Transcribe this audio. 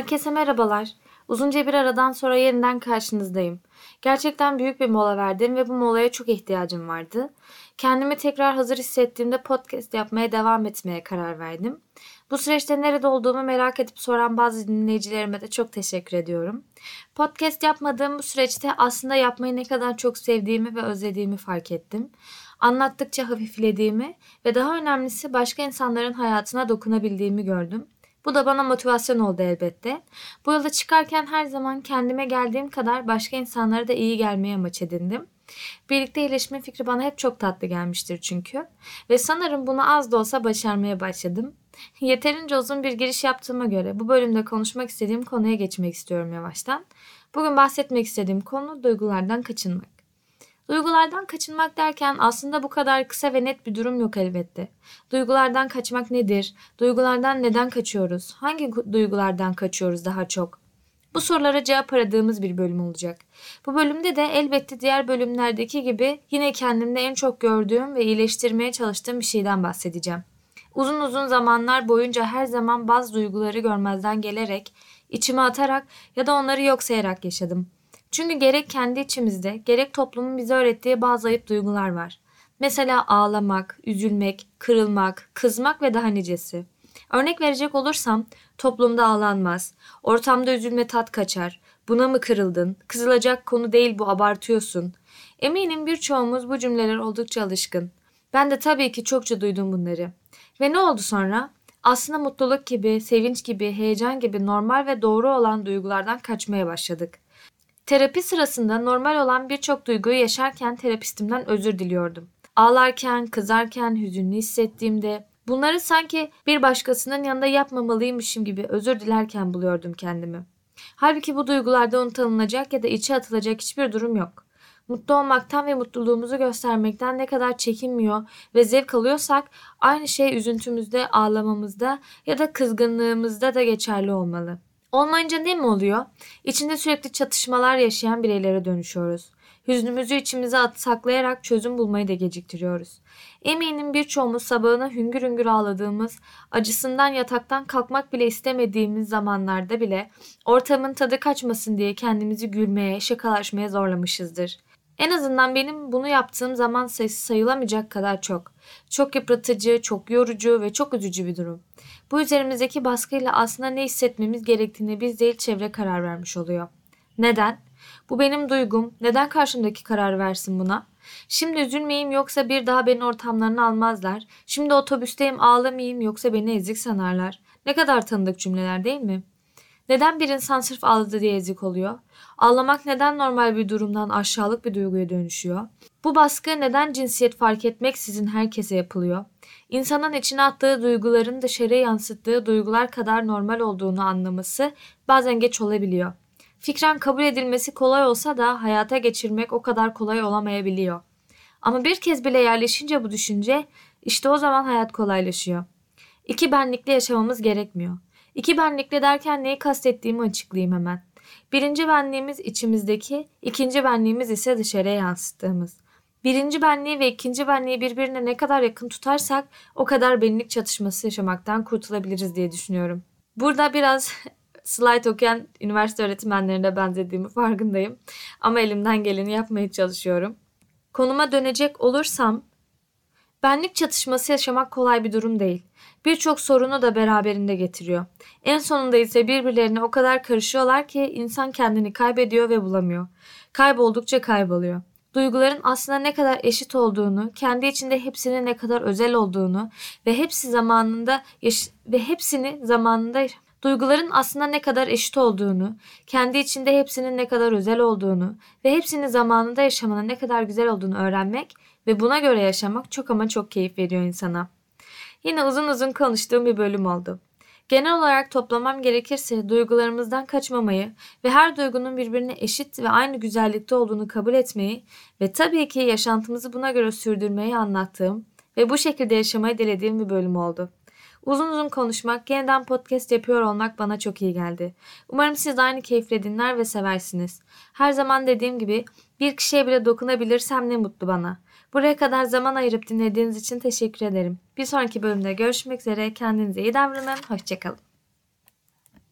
Herkese merhabalar. Uzunca bir aradan sonra yeniden karşınızdayım. Gerçekten büyük bir mola verdim ve bu molaya çok ihtiyacım vardı. Kendimi tekrar hazır hissettiğimde podcast yapmaya devam etmeye karar verdim. Bu süreçte nerede olduğumu merak edip soran bazı dinleyicilerime de çok teşekkür ediyorum. Podcast yapmadığım bu süreçte aslında yapmayı ne kadar çok sevdiğimi ve özlediğimi fark ettim. Anlattıkça hafiflediğimi ve daha önemlisi başka insanların hayatına dokunabildiğimi gördüm. Bu da bana motivasyon oldu elbette. Bu yolda çıkarken her zaman kendime geldiğim kadar başka insanlara da iyi gelmeye amaç edindim. Birlikte iyileşme fikri bana hep çok tatlı gelmiştir çünkü. Ve sanırım bunu az da olsa başarmaya başladım. Yeterince uzun bir giriş yaptığıma göre bu bölümde konuşmak istediğim konuya geçmek istiyorum yavaştan. Bugün bahsetmek istediğim konu duygulardan kaçınmak. Duygulardan kaçınmak derken aslında bu kadar kısa ve net bir durum yok elbette. Duygulardan kaçmak nedir? Duygulardan neden kaçıyoruz? Hangi duygulardan kaçıyoruz daha çok? Bu sorulara cevap aradığımız bir bölüm olacak. Bu bölümde de elbette diğer bölümlerdeki gibi yine kendimde en çok gördüğüm ve iyileştirmeye çalıştığım bir şeyden bahsedeceğim. Uzun uzun zamanlar boyunca her zaman bazı duyguları görmezden gelerek, içime atarak ya da onları yok sayarak yaşadım. Çünkü gerek kendi içimizde gerek toplumun bize öğrettiği bazı ayıp duygular var. Mesela ağlamak, üzülmek, kırılmak, kızmak ve daha nicesi. Örnek verecek olursam toplumda ağlanmaz, ortamda üzülme tat kaçar, buna mı kırıldın, kızılacak konu değil bu abartıyorsun. Eminim birçoğumuz bu cümleler oldukça alışkın. Ben de tabii ki çokça duydum bunları. Ve ne oldu sonra? Aslında mutluluk gibi, sevinç gibi, heyecan gibi normal ve doğru olan duygulardan kaçmaya başladık. Terapi sırasında normal olan birçok duyguyu yaşarken terapistimden özür diliyordum. Ağlarken, kızarken, hüzünlü hissettiğimde bunları sanki bir başkasının yanında yapmamalıymışım gibi özür dilerken buluyordum kendimi. Halbuki bu duygularda unutanılacak ya da içe atılacak hiçbir durum yok. Mutlu olmaktan ve mutluluğumuzu göstermekten ne kadar çekinmiyor ve zevk alıyorsak aynı şey üzüntümüzde, ağlamamızda ya da kızgınlığımızda da geçerli olmalı. Olmayınca ne mi oluyor? İçinde sürekli çatışmalar yaşayan bireylere dönüşüyoruz. Hüznümüzü içimize at saklayarak çözüm bulmayı da geciktiriyoruz. Eminim birçoğumuz sabahına hüngür hüngür ağladığımız, acısından yataktan kalkmak bile istemediğimiz zamanlarda bile ortamın tadı kaçmasın diye kendimizi gülmeye, şakalaşmaya zorlamışızdır. En azından benim bunu yaptığım zaman sayısı sayılamayacak kadar çok. Çok yıpratıcı, çok yorucu ve çok üzücü bir durum. Bu üzerimizdeki baskıyla aslında ne hissetmemiz gerektiğini biz değil çevre karar vermiş oluyor. Neden? Bu benim duygum. Neden karşımdaki karar versin buna? Şimdi üzülmeyeyim yoksa bir daha beni ortamlarına almazlar. Şimdi otobüsteyim ağlamayayım yoksa beni ezik sanarlar. Ne kadar tanıdık cümleler değil mi? Neden bir insan sırf ağladı diye ezik oluyor? Ağlamak neden normal bir durumdan aşağılık bir duyguya dönüşüyor? Bu baskı neden cinsiyet fark etmeksizin herkese yapılıyor? İnsanın içine attığı duyguların dışarıya yansıttığı duygular kadar normal olduğunu anlaması bazen geç olabiliyor. Fikren kabul edilmesi kolay olsa da hayata geçirmek o kadar kolay olamayabiliyor. Ama bir kez bile yerleşince bu düşünce işte o zaman hayat kolaylaşıyor. İki benlikli yaşamamız gerekmiyor. İki benlikli derken neyi kastettiğimi açıklayayım hemen. Birinci benliğimiz içimizdeki, ikinci benliğimiz ise dışarıya yansıttığımız. Birinci benliği ve ikinci benliği birbirine ne kadar yakın tutarsak o kadar benlik çatışması yaşamaktan kurtulabiliriz diye düşünüyorum. Burada biraz slide okuyan üniversite öğretmenlerine benzediğimi farkındayım. Ama elimden geleni yapmaya çalışıyorum. Konuma dönecek olursam benlik çatışması yaşamak kolay bir durum değil. Birçok sorunu da beraberinde getiriyor. En sonunda ise birbirlerine o kadar karışıyorlar ki insan kendini kaybediyor ve bulamıyor. Kayboldukça kayboluyor duyguların aslında ne kadar eşit olduğunu, kendi içinde hepsinin ne kadar özel olduğunu ve hepsi zamanında ve hepsini zamanında duyguların aslında ne kadar eşit olduğunu, kendi içinde hepsinin ne kadar özel olduğunu ve hepsini zamanında yaşamanın ne kadar güzel olduğunu öğrenmek ve buna göre yaşamak çok ama çok keyif veriyor insana. Yine uzun uzun konuştuğum bir bölüm oldu. Genel olarak toplamam gerekirse duygularımızdan kaçmamayı ve her duygunun birbirine eşit ve aynı güzellikte olduğunu kabul etmeyi ve tabii ki yaşantımızı buna göre sürdürmeyi anlattığım ve bu şekilde yaşamayı dilediğim bir bölüm oldu. Uzun uzun konuşmak, yeniden podcast yapıyor olmak bana çok iyi geldi. Umarım siz de aynı keyifle dinler ve seversiniz. Her zaman dediğim gibi bir kişiye bile dokunabilirsem ne mutlu bana. Buraya kadar zaman ayırıp dinlediğiniz için teşekkür ederim. Bir sonraki bölümde görüşmek üzere. Kendinize iyi davranın. Hoşçakalın.